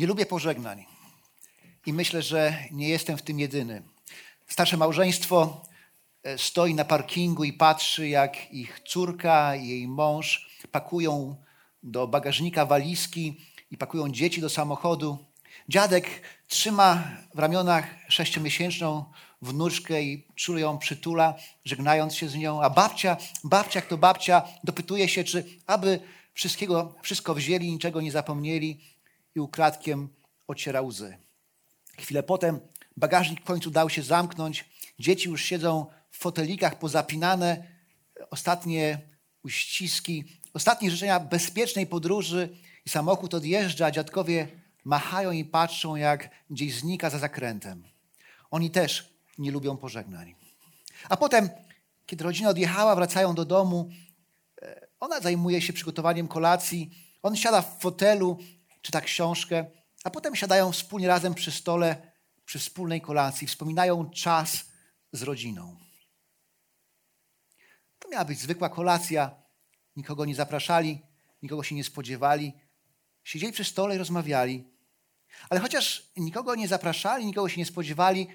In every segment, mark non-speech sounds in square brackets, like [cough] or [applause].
Nie lubię pożegnań i myślę, że nie jestem w tym jedyny. Starsze małżeństwo e, stoi na parkingu i patrzy, jak ich córka i jej mąż pakują do bagażnika walizki i pakują dzieci do samochodu. Dziadek trzyma w ramionach sześciomiesięczną wnuczkę i czule ją przytula, żegnając się z nią, a babcia, babcia jak to babcia, dopytuje się, czy aby wszystkiego, wszystko wzięli, niczego nie zapomnieli i ukradkiem ociera łzy. Chwilę potem bagażnik w końcu dał się zamknąć, dzieci już siedzą w fotelikach pozapinane, ostatnie uściski, ostatnie życzenia bezpiecznej podróży i samochód odjeżdża, dziadkowie machają i patrzą, jak gdzieś znika za zakrętem. Oni też nie lubią pożegnań. A potem, kiedy rodzina odjechała, wracają do domu, e, ona zajmuje się przygotowaniem kolacji, on siada w fotelu, czyta książkę, a potem siadają wspólnie razem przy stole, przy wspólnej kolacji, wspominają czas z rodziną. To miała być zwykła kolacja, nikogo nie zapraszali, nikogo się nie spodziewali. Siedzieli przy stole i rozmawiali. Ale chociaż nikogo nie zapraszali, nikogo się nie spodziewali,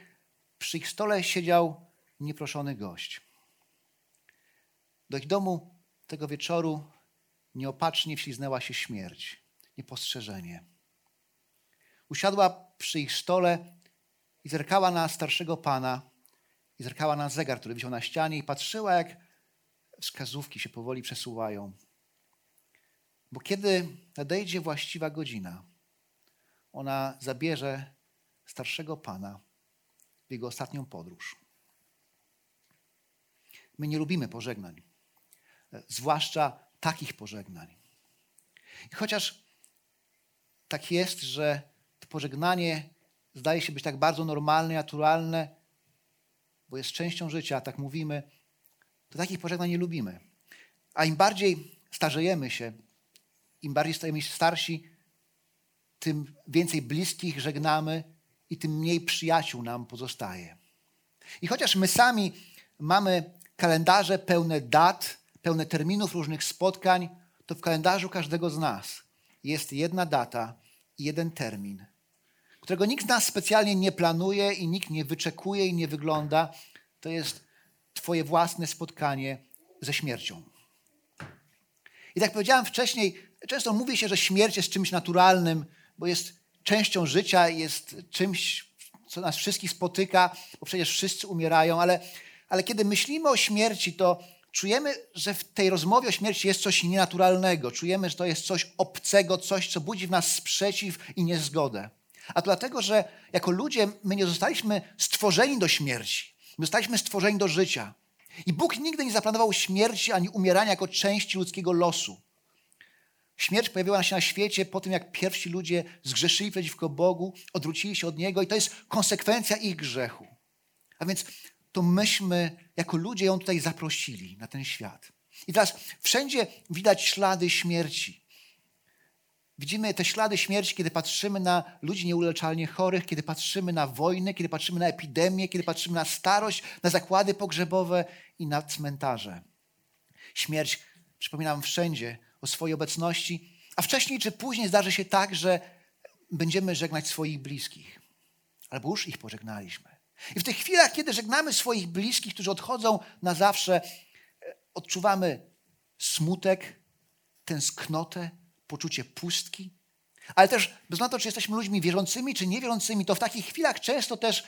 przy ich stole siedział nieproszony gość. Do ich domu tego wieczoru nieopatrznie wśliznęła się śmierć, niepostrzeżenie. Usiadła przy ich stole i zerkała na starszego pana, i zerkała na zegar, który wisiał na ścianie, i patrzyła, jak wskazówki się powoli przesuwają. Bo kiedy nadejdzie właściwa godzina, ona zabierze starszego pana w jego ostatnią podróż. My nie lubimy pożegnań, zwłaszcza takich pożegnań. I chociaż tak jest, że to pożegnanie zdaje się być tak bardzo normalne, naturalne, bo jest częścią życia, tak mówimy, to takich pożegnań nie lubimy. A im bardziej starzejemy się, im bardziej stajemy się starsi, tym więcej bliskich żegnamy i tym mniej przyjaciół nam pozostaje. I chociaż my sami mamy kalendarze pełne dat, pełne terminów różnych spotkań, to w kalendarzu każdego z nas jest jedna data i jeden termin, którego nikt z nas specjalnie nie planuje i nikt nie wyczekuje i nie wygląda. To jest Twoje własne spotkanie ze śmiercią. I tak powiedziałem wcześniej, często mówi się, że śmierć jest czymś naturalnym, bo jest częścią życia, jest czymś, co nas wszystkich spotyka, bo przecież wszyscy umierają, ale, ale kiedy myślimy o śmierci, to czujemy, że w tej rozmowie o śmierci jest coś nienaturalnego. Czujemy, że to jest coś obcego, coś, co budzi w nas sprzeciw i niezgodę. A to dlatego, że jako ludzie my nie zostaliśmy stworzeni do śmierci. My zostaliśmy stworzeni do życia. I Bóg nigdy nie zaplanował śmierci ani umierania jako części ludzkiego losu. Śmierć pojawiła się na świecie po tym, jak pierwsi ludzie zgrzeszyli przeciwko Bogu, odwrócili się od Niego i to jest konsekwencja ich grzechu. A więc to myśmy jako ludzie ją tutaj zaprosili na ten świat. I teraz wszędzie widać ślady śmierci. Widzimy te ślady śmierci, kiedy patrzymy na ludzi nieuleczalnie chorych, kiedy patrzymy na wojny, kiedy patrzymy na epidemię, kiedy patrzymy na starość, na zakłady pogrzebowe i na cmentarze. Śmierć, przypominam, wszędzie o swojej obecności, a wcześniej czy później zdarzy się tak, że będziemy żegnać swoich bliskich, albo już ich pożegnaliśmy. I w tych chwilach, kiedy żegnamy swoich bliskich, którzy odchodzą na zawsze, odczuwamy smutek, tęsknotę, poczucie pustki, ale też bez na to, czy jesteśmy ludźmi wierzącymi, czy niewierzącymi, to w takich chwilach często też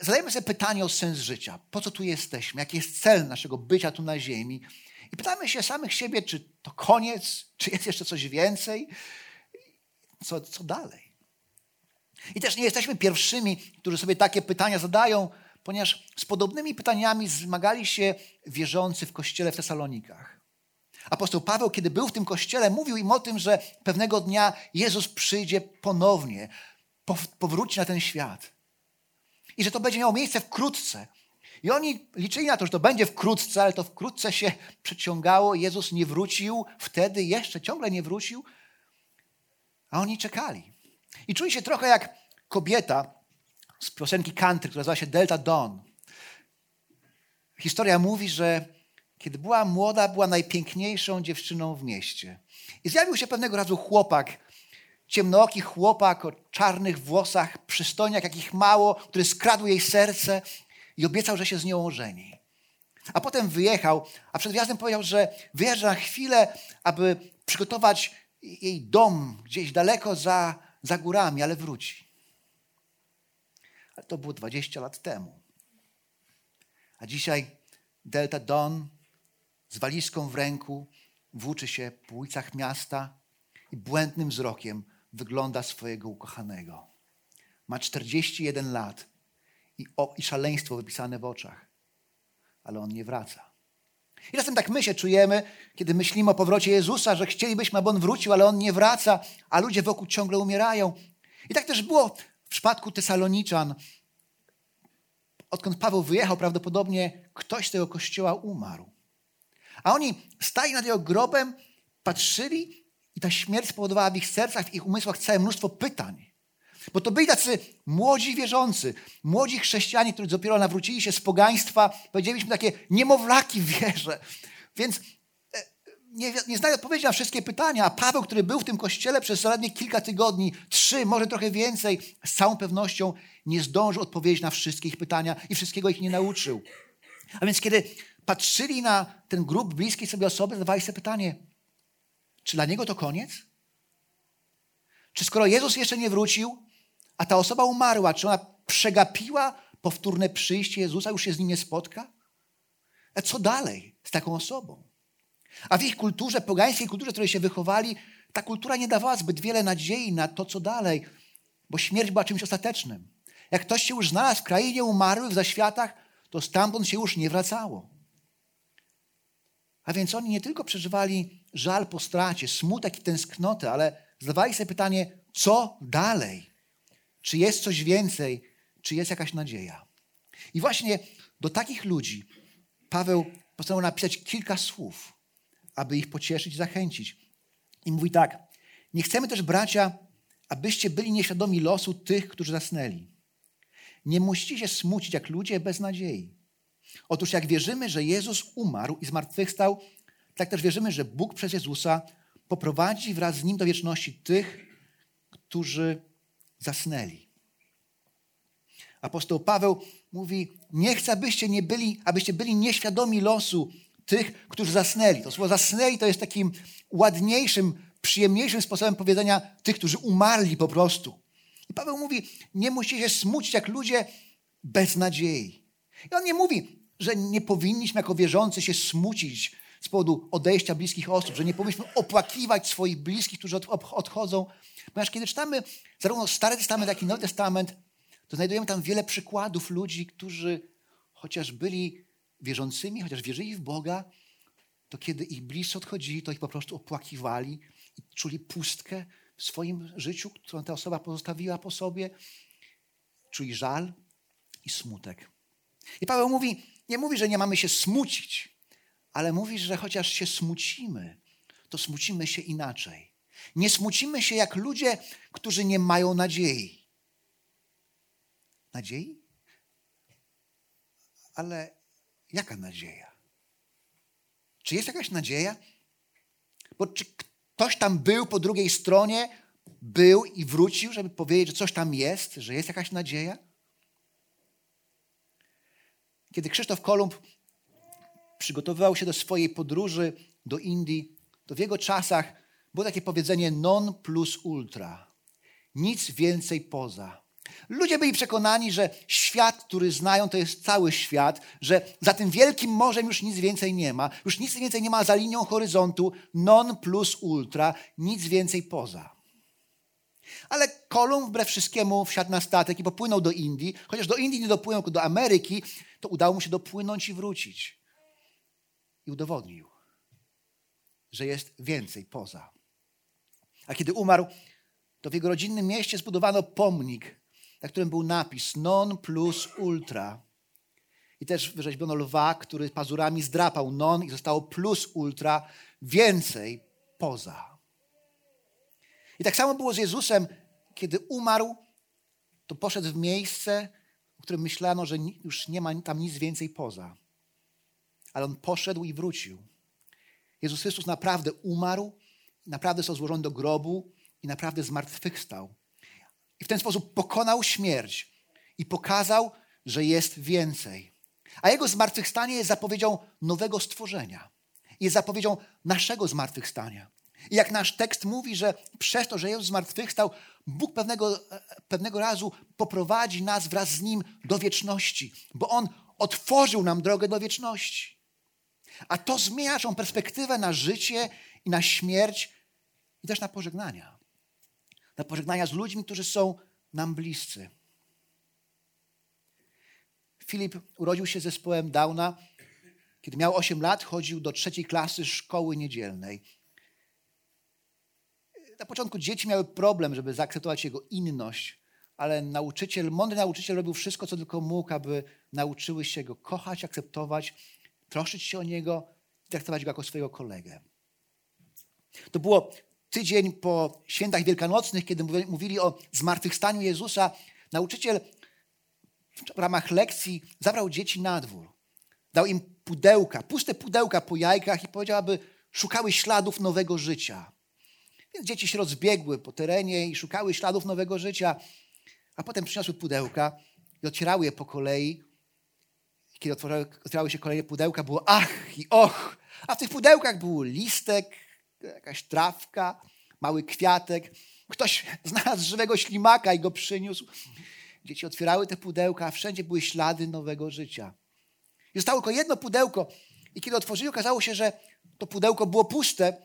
zadajemy sobie pytanie o sens życia. Po co tu jesteśmy? Jaki jest cel naszego bycia tu na ziemi? I pytamy się samych siebie, czy to koniec, czy jest jeszcze coś więcej? Co, co dalej? I też nie jesteśmy pierwszymi, którzy sobie takie pytania zadają. ponieważ z podobnymi pytaniami zmagali się wierzący w kościele w Tesalonikach. Apostoł Paweł, kiedy był w tym kościele, mówił im o tym, że pewnego dnia Jezus przyjdzie ponownie, powróci na ten świat. I że to będzie miało miejsce wkrótce. I oni liczyli na to, że to będzie wkrótce, ale to wkrótce się przeciągało. Jezus nie wrócił wtedy, jeszcze ciągle nie wrócił, a oni czekali. I czuli się trochę jak kobieta z piosenki country, która nazywa się Delta Dawn. Historia mówi, że kiedy była młoda, była najpiękniejszą dziewczyną w mieście. I zjawił się pewnego razu chłopak, ciemnooki chłopak o czarnych włosach, przystojniak jakich mało, który skradł jej serce i obiecał, że się z nią ożeni. A potem wyjechał, a przed wjazdem powiedział, że wyjeżdża na chwilę, aby przygotować jej dom gdzieś daleko za, za górami, ale wróci. Ale to było 20 lat temu. A dzisiaj Delta Don z walizką w ręku włóczy się po ulicach miasta i błędnym wzrokiem wygląda swojego ukochanego. Ma 41 lat i, o, i szaleństwo wypisane w oczach, ale on nie wraca. I czasem tak my się czujemy, kiedy myślimy o powrocie Jezusa, że chcielibyśmy, aby On wrócił, ale On nie wraca, a ludzie wokół ciągle umierają. I tak też było w przypadku Tesaloniczan. Odkąd Paweł wyjechał, prawdopodobnie ktoś z tego kościoła umarł. A oni stali nad jego grobem, patrzyli i ta śmierć spowodowała w ich sercach, w ich umysłach całe mnóstwo pytań. Bo to byli tacy młodzi wierzący, młodzi chrześcijanie, którzy dopiero nawrócili się z pogaństwa, powiedzieliśmy takie niemowlaki w wierze. Więc e, nie, nie odpowiedzi na wszystkie pytania, a Paweł, który był w tym kościele przez zaledwie kilka tygodni, trzy, może trochę więcej, z całą pewnością nie zdążył odpowiedzieć na wszystkie ich pytania i wszystkiego ich nie nauczył. A więc kiedy patrzyli na ten grup bliskiej sobie osoby, zadawali sobie pytanie, czy dla niego to koniec? Czy skoro Jezus jeszcze nie wrócił, a ta osoba umarła, czy ona przegapiła powtórne przyjście Jezusa, już się z nim nie spotka? A co dalej z taką osobą? A w ich kulturze, pogańskiej kulturze, w której się wychowali, ta kultura nie dawała zbyt wiele nadziei na to, co dalej, bo śmierć była czymś ostatecznym. Jak ktoś się już znalazł w krainie umarłych, w zaświatach, to stamtąd się już nie wracało. A więc oni nie tylko przeżywali żal po stracie, smutek i tęsknotę, ale zadawali sobie pytanie, co dalej? Czy jest coś więcej? Czy jest jakaś nadzieja? I właśnie do takich ludzi Paweł postanowił napisać kilka słów, aby ich pocieszyć zachęcić. I mówi tak: Nie chcemy też, bracia, abyście byli nieświadomi losu tych, którzy zasnęli. Nie musicie się smucić jak ludzie bez nadziei. Otóż jak wierzymy, że Jezus umarł i zmartwychwstał, tak też wierzymy, że Bóg przez Jezusa poprowadzi wraz z Nim do wieczności tych, którzy zasnęli. Apostoł Paweł mówi, nie chcę, abyście, nie byli, abyście byli nieświadomi losu tych, którzy zasnęli. To słowo zasnęli to jest takim ładniejszym, przyjemniejszym sposobem powiedzenia tych, którzy umarli po prostu. I Paweł mówi, nie musicie się smucić jak ludzie bez nadziei. I on nie mówi, że nie powinniśmy jako wierzący się smucić z powodu odejścia bliskich osób, że nie powinniśmy opłakiwać swoich bliskich, którzy odchodzą. Ponieważ kiedy czytamy zarówno Stary Testament, jak i Nowy Testament, to znajdujemy tam wiele przykładów ludzi, którzy chociaż byli wierzącymi, chociaż wierzyli w Boga, to kiedy ich bliscy odchodzili, to ich po prostu opłakiwali i czuli pustkę w swoim życiu, którą ta osoba pozostawiła po sobie. Czuli żal i smutek. I Paweł mówi, nie mówi, że nie mamy się smucić, ale mówi, że chociaż się smucimy, to smucimy się inaczej. Nie smucimy się jak ludzie, którzy nie mają nadziei. Nadziei? Ale jaka nadzieja? Czy jest jakaś nadzieja? Bo czy ktoś tam był po drugiej stronie, był i wrócił, żeby powiedzieć, że coś tam jest, że jest jakaś nadzieja? Kiedy Krzysztof Kolumb przygotowywał się do swojej podróży do Indii, to w jego czasach było takie powiedzenie non plus ultra. Nic więcej poza. Ludzie byli przekonani, że świat, który znają, to jest cały świat, że za tym wielkim morzem już nic więcej nie ma, już nic więcej nie ma za linią horyzontu, non plus ultra, nic więcej poza. Ale Kolumb wbrew wszystkiemu wsiadł na statek i popłynął do Indii. Chociaż do Indii nie dopłynął, tylko do Ameryki, to udało mu się dopłynąć i wrócić. I udowodnił, że jest więcej poza. A kiedy umarł, to w jego rodzinnym mieście zbudowano pomnik, na którym był napis non plus ultra. I też wyrzeźbiono lwa, który pazurami zdrapał non i zostało plus ultra, więcej poza. I tak samo było z Jezusem, kiedy umarł, to poszedł w miejsce, o którym myślano, że już nie ma tam nic więcej poza. Ale on poszedł i wrócił. Jezus Chrystus naprawdę umarł, naprawdę został złożony do grobu i naprawdę zmartwychwstał. I w ten sposób pokonał śmierć i pokazał, że jest więcej. A jego zmartwychwstanie jest zapowiedzią nowego stworzenia. Jest zapowiedzią naszego zmartwychwstania. I jak nasz tekst mówi, że przez to, że Jezus zmartwychwstał, Bóg pewnego, pewnego razu poprowadzi nas wraz z Nim do wieczności, bo On otworzył nam drogę do wieczności. A to zmienia naszą perspektywę na życie i na śmierć i też na pożegnania. Na pożegnania z ludźmi, którzy są nam bliscy. Filip urodził się z zespołem Downa. Kiedy miał 8 lat, chodził do trzeciej klasy szkoły niedzielnej. Na początku dzieci miały problem, żeby zaakceptować jego inność, ale nauczyciel, mądry nauczyciel robił wszystko, co tylko mógł, aby nauczyły się go kochać, akceptować, troszczyć się o niego i traktować go jako swojego kolegę. To było tydzień po świętach wielkanocnych, kiedy mówili o zmartwychwstaniu Jezusa. Nauczyciel w ramach lekcji zabrał dzieci na dwór. Dał im pudełka, puste pudełka po jajkach i powiedział, aby szukały śladów nowego życia. Więc dzieci się rozbiegły po terenie i szukały śladów nowego życia, a potem przyniosły pudełka i otwierały je po kolei. Kiedy otwierały się kolejne pudełka, było ach i och, a w tych pudełkach był listek, jakaś trawka, mały kwiatek. Ktoś znalazł żywego ślimaka i go przyniósł. Dzieci otwierały te pudełka, a wszędzie były ślady nowego życia. I zostało tylko jedno pudełko. I kiedy otworzyli, okazało się, że to pudełko było puste.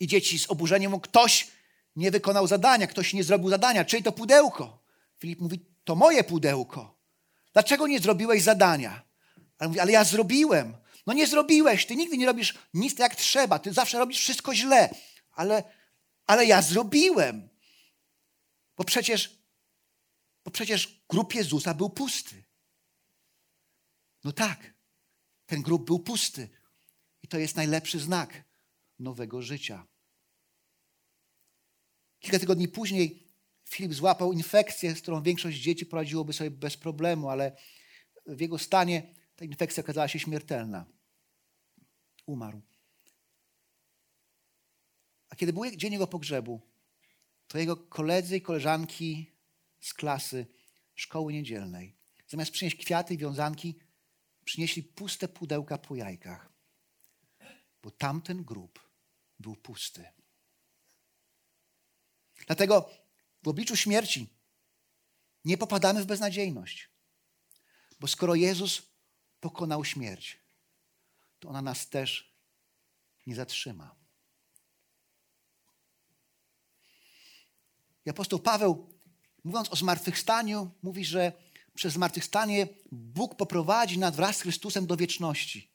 I dzieci z oburzeniem, ktoś nie wykonał zadania, ktoś nie zrobił zadania. Czyj to pudełko? Filip mówi, to moje pudełko. Dlaczego nie zrobiłeś zadania? Ale mówi, ale ja zrobiłem. No nie zrobiłeś, ty nigdy nie robisz nic jak trzeba, ty zawsze robisz wszystko źle. Ale, ale ja zrobiłem. Bo przecież bo przecież grób Jezusa był pusty. No tak, ten grób był pusty. I to jest najlepszy znak nowego życia. Kilka tygodni później Filip złapał infekcję, z którą większość dzieci poradziłoby sobie bez problemu, ale w jego stanie ta infekcja okazała się śmiertelna. Umarł. A kiedy był dzień jego pogrzebu, to jego koledzy i koleżanki z klasy szkoły niedzielnej. Zamiast przynieść kwiaty i wiązanki, przynieśli puste pudełka po jajkach, bo tamten grób był pusty. Dlatego w obliczu śmierci nie popadamy w beznadziejność, bo skoro Jezus pokonał śmierć, to ona nas też nie zatrzyma. I apostoł Paweł mówiąc o zmartwychwstaniu, mówi, że przez zmartwychwstanie Bóg poprowadzi nas wraz z Chrystusem do wieczności.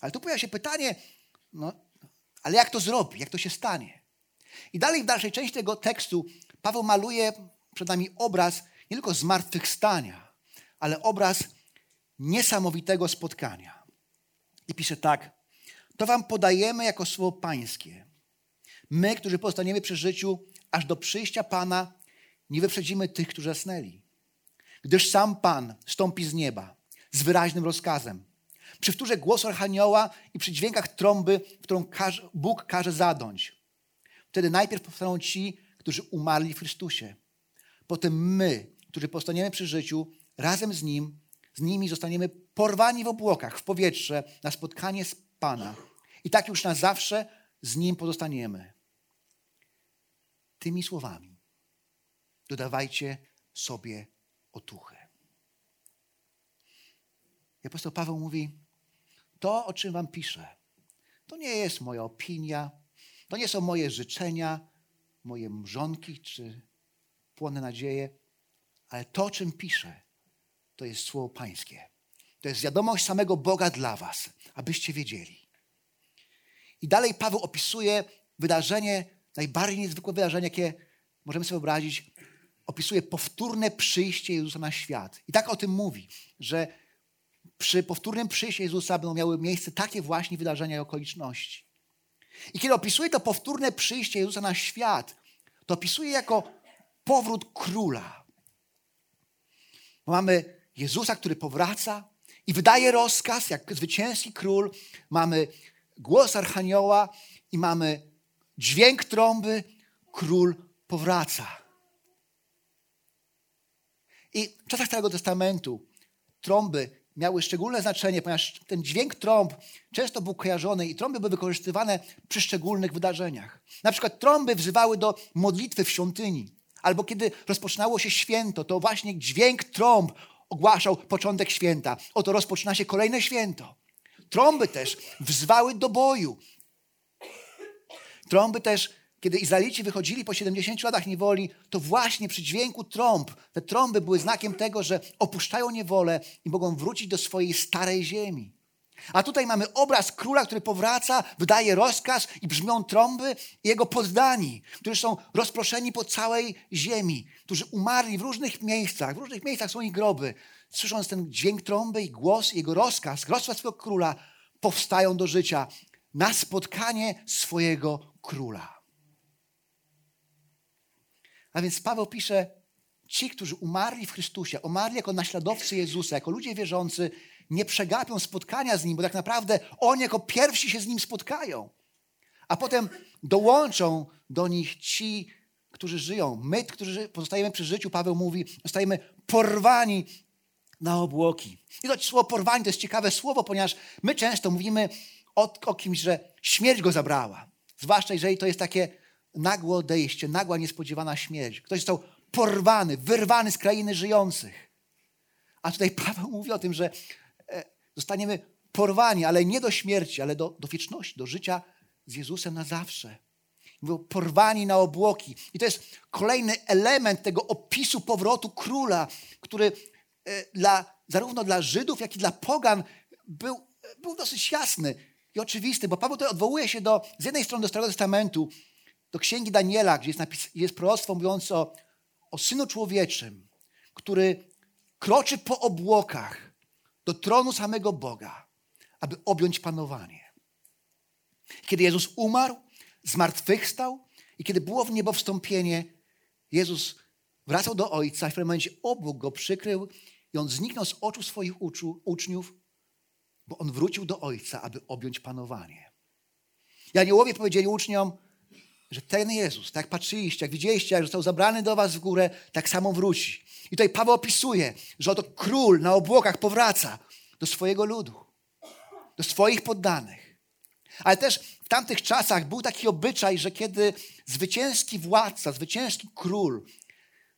Ale tu pojawia się pytanie, no, ale jak to zrobi, jak to się stanie? I dalej w dalszej części tego tekstu Paweł maluje przed nami obraz nie tylko zmartwychwstania, ale obraz niesamowitego spotkania. I pisze tak, to wam podajemy jako słowo pańskie. My, którzy pozostaniemy przy życiu aż do przyjścia Pana, nie wyprzedzimy tych, którzy zasnęli. Gdyż sam Pan stąpi z nieba z wyraźnym rozkazem. Przy wtórze głosu archanioła i przy dźwiękach trąby, którą Bóg każe zadąć. Wtedy najpierw powstaną ci, którzy umarli w Chrystusie. Potem my, którzy postaniemy przy życiu, razem z Nim, z nimi zostaniemy porwani w obłokach, w powietrze, na spotkanie z Pana. I tak już na zawsze z Nim pozostaniemy. Tymi słowami dodawajcie sobie otuchy. I apostoł Paweł mówi, to, o czym wam piszę, to nie jest moja opinia, to nie są moje życzenia, moje mrzonki, czy płonne nadzieje, ale to, czym piszę, to jest słowo Pańskie. To jest wiadomość samego Boga dla Was, abyście wiedzieli. I dalej Paweł opisuje wydarzenie, najbardziej niezwykłe wydarzenie, jakie możemy sobie wyobrazić. Opisuje powtórne przyjście Jezusa na świat. I tak o tym mówi, że przy powtórnym przyjściu Jezusa będą miały miejsce takie właśnie wydarzenia i okoliczności. I kiedy opisuje to powtórne przyjście Jezusa na świat, to opisuje jako powrót króla. Bo mamy Jezusa, który powraca i wydaje rozkaz, jak zwycięski król. Mamy głos Archanioła i mamy dźwięk trąby. Król powraca. I w czasach Starego Testamentu trąby miały szczególne znaczenie, ponieważ ten dźwięk trąb często był kojarzony i trąby były wykorzystywane przy szczególnych wydarzeniach. Na przykład trąby wzywały do modlitwy w świątyni, albo kiedy rozpoczynało się święto, to właśnie dźwięk trąb ogłaszał początek święta. Oto rozpoczyna się kolejne święto. Trąby też wzwały do boju. Trąby też, kiedy Izraelici wychodzili po 70 latach niewoli, to właśnie przy dźwięku trąb, te trąby były znakiem tego, że opuszczają niewolę i mogą wrócić do swojej starej ziemi. A tutaj mamy obraz króla, który powraca, wydaje rozkaz i brzmią trąby i jego poddani, którzy są rozproszeni po całej ziemi, którzy umarli w różnych miejscach, w różnych miejscach są ich groby. Słysząc ten dźwięk trąby i głos, jego rozkaz, rozkaz swojego króla, powstają do życia na spotkanie swojego króla. A więc Paweł pisze, ci, którzy umarli w Chrystusie, umarli jako naśladowcy Jezusa, jako ludzie wierzący, nie przegapią spotkania z Nim, bo tak naprawdę oni jako pierwsi się z Nim spotkają. A potem dołączą do nich ci, którzy żyją. My, którzy pozostajemy przy życiu, Paweł mówi, zostajemy porwani na obłoki. I to słowo porwani to jest ciekawe słowo, ponieważ my często mówimy o, o kimś, że śmierć go zabrała. Zwłaszcza jeżeli to jest takie nagłe odejście, nagła, niespodziewana śmierć. Ktoś został porwany, wyrwany z krainy żyjących. A tutaj [laughs] Paweł mówi o tym, że zostaniemy porwani, ale nie do śmierci, ale do, do wieczności, do życia z Jezusem na zawsze. Mówią porwani na obłoki. I to jest kolejny element tego opisu powrotu króla, który e, dla, zarówno dla Żydów, jak i dla pogan był, był dosyć jasny i oczywisty, bo Paweł tutaj odwołuje się do, z jednej strony do Starego Testamentu, do Księgi Daniela, gdzie jest, napis, jest proroctwo mówiące o, o Synu Człowieczym, który kroczy po obłokach, do tronu samego Boga, aby objąć panowanie. Kiedy Jezus umarł, zmartwychwstał i kiedy było w niebo wstąpienie, Jezus wracał do Ojca i w pewnym momencie obłok go przykrył i on zniknął z oczu swoich uczu, uczniów, bo on wrócił do Ojca, aby objąć panowanie. I aniołowie powiedzieli uczniom, że ten Jezus, tak jak patrzyliście, jak widzieliście, jak został zabrany do was w górę, tak samo wróci. I tutaj Paweł opisuje, że oto król na obłokach powraca do swojego ludu, do swoich poddanych. Ale też w tamtych czasach był taki obyczaj, że kiedy zwycięski władca, zwycięski król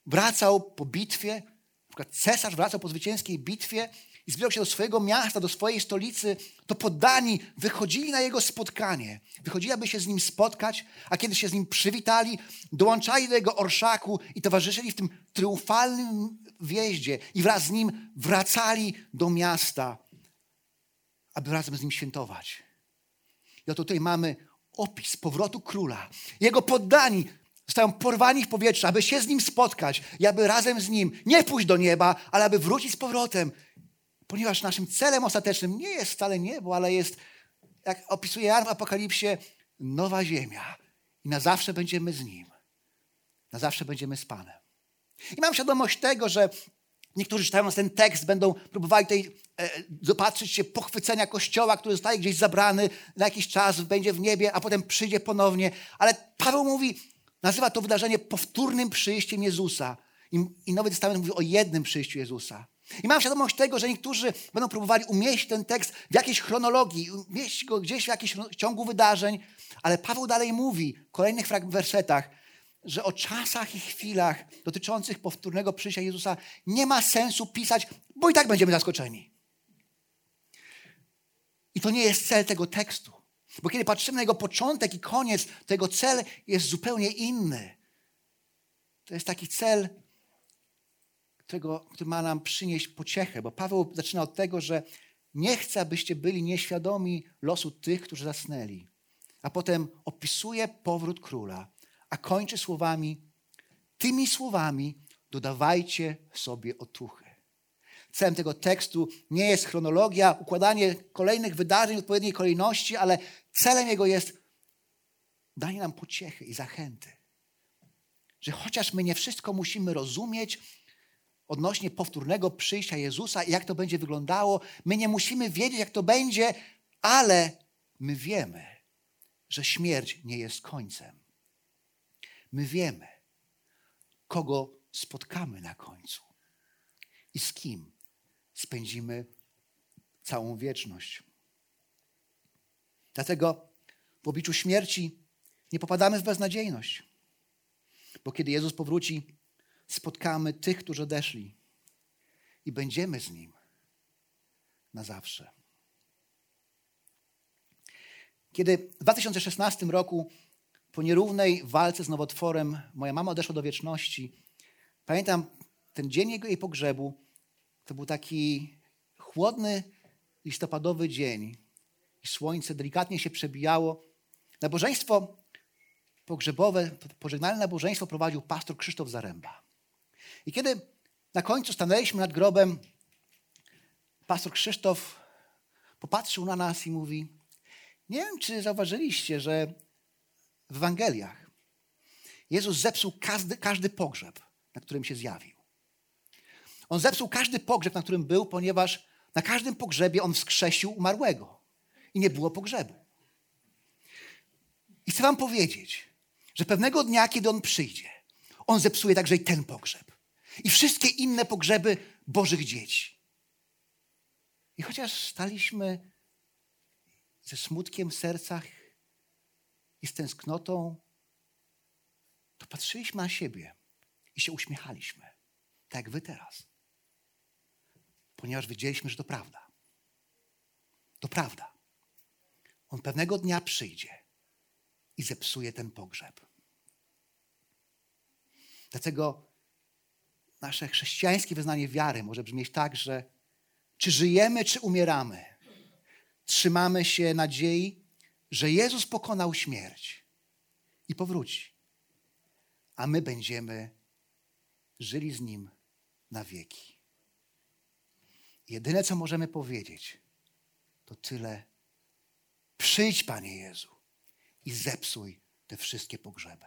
wracał po bitwie, na przykład cesarz wracał po zwycięskiej bitwie i zbierał się do swojego miasta, do swojej stolicy, to poddani wychodzili na jego spotkanie. Wychodzili, aby się z nim spotkać, a kiedy się z nim przywitali, dołączali do jego orszaku i towarzyszyli w tym triumfalnym wjeździe i wraz z nim wracali do miasta, aby razem z nim świętować. I oto tutaj mamy opis powrotu króla. Jego poddani zostają porwani w powietrze, aby się z nim spotkać i aby razem z nim nie pójść do nieba, ale aby wrócić z powrotem. Ponieważ naszym celem ostatecznym nie jest wcale niebo, ale jest, jak opisuje Jan w Apokalipsie, nowa ziemia. I na zawsze będziemy z nim. Na zawsze będziemy z Panem. I mam świadomość tego, że niektórzy czytając ten tekst będą próbowali tutaj e, się pochwycenia Kościoła, który zostaje gdzieś zabrany na jakiś czas, będzie w niebie, a potem przyjdzie ponownie. Ale Paweł mówi, nazywa to wydarzenie powtórnym przyjściem Jezusa. I, I Nowy Testament mówi o jednym przyjściu Jezusa. I mam świadomość tego, że niektórzy będą próbowali umieścić ten tekst w jakiejś chronologii, umieścić go gdzieś w jakimś ciągu wydarzeń, ale Paweł dalej mówi w kolejnych wersetach, że o czasach i chwilach dotyczących powtórnego przyjścia Jezusa nie ma sensu pisać, bo i tak będziemy zaskoczeni. I to nie jest cel tego tekstu. Bo kiedy patrzymy na jego początek i koniec, to jego cel jest zupełnie inny. to jest taki cel, którego, który ma nam przynieść pociechę, bo Paweł zaczyna od tego, że nie chce, abyście byli nieświadomi losu tych, którzy zasnęli. A potem opisuje powrót króla, a kończy słowami: Tymi słowami dodawajcie sobie otuchy. Celem tego tekstu nie jest chronologia, układanie kolejnych wydarzeń w odpowiedniej kolejności, ale celem jego jest danie nam pociechy i zachęty. Że chociaż my nie wszystko musimy rozumieć odnośnie powtórnego przyjścia Jezusa i jak to będzie wyglądało, my nie musimy wiedzieć, jak to będzie, ale my wiemy, że śmierć nie jest końcem. My wiemy, kogo spotkamy na końcu i z kim spędzimy całą wieczność. Dlatego w obliczu śmierci nie popadamy w beznadziejność, bo kiedy Jezus powróci, spotkamy tych, którzy odeszli i będziemy z Nim na zawsze. Kiedy w 2016 roku po nierównej walce z nowotworem moja mama odeszła do wieczności, pamiętam ten dzień jej pogrzebu, to był taki chłodny listopadowy dzień i słońce delikatnie się przebijało. Nabożeństwo pogrzebowe, pożegnalne nabożeństwo prowadził pastor Krzysztof Zaręba. I kiedy na końcu stanęliśmy nad grobem, pastor Krzysztof popatrzył na nas i mówi: Nie wiem, czy zauważyliście, że w Ewangeliach Jezus zepsuł każdy, każdy pogrzeb, na którym się zjawił. On zepsuł każdy pogrzeb, na którym był, ponieważ na każdym pogrzebie on wskrzesił umarłego i nie było pogrzebu. I chcę Wam powiedzieć, że pewnego dnia, kiedy on przyjdzie, on zepsuje także i ten pogrzeb. I wszystkie inne pogrzeby Bożych dzieci. I chociaż staliśmy ze smutkiem w sercach i z tęsknotą, to patrzyliśmy na siebie i się uśmiechaliśmy, tak jak wy teraz. Ponieważ wiedzieliśmy, że to prawda. To prawda. On pewnego dnia przyjdzie i zepsuje ten pogrzeb. Dlatego nasze chrześcijańskie wyznanie wiary może brzmieć tak, że czy żyjemy, czy umieramy, trzymamy się nadziei, że Jezus pokonał śmierć i powróci, a my będziemy żyli z Nim na wieki. Jedyne, co możemy powiedzieć, to tyle. Przyjdź, Panie Jezu, i zepsuj te wszystkie pogrzeby.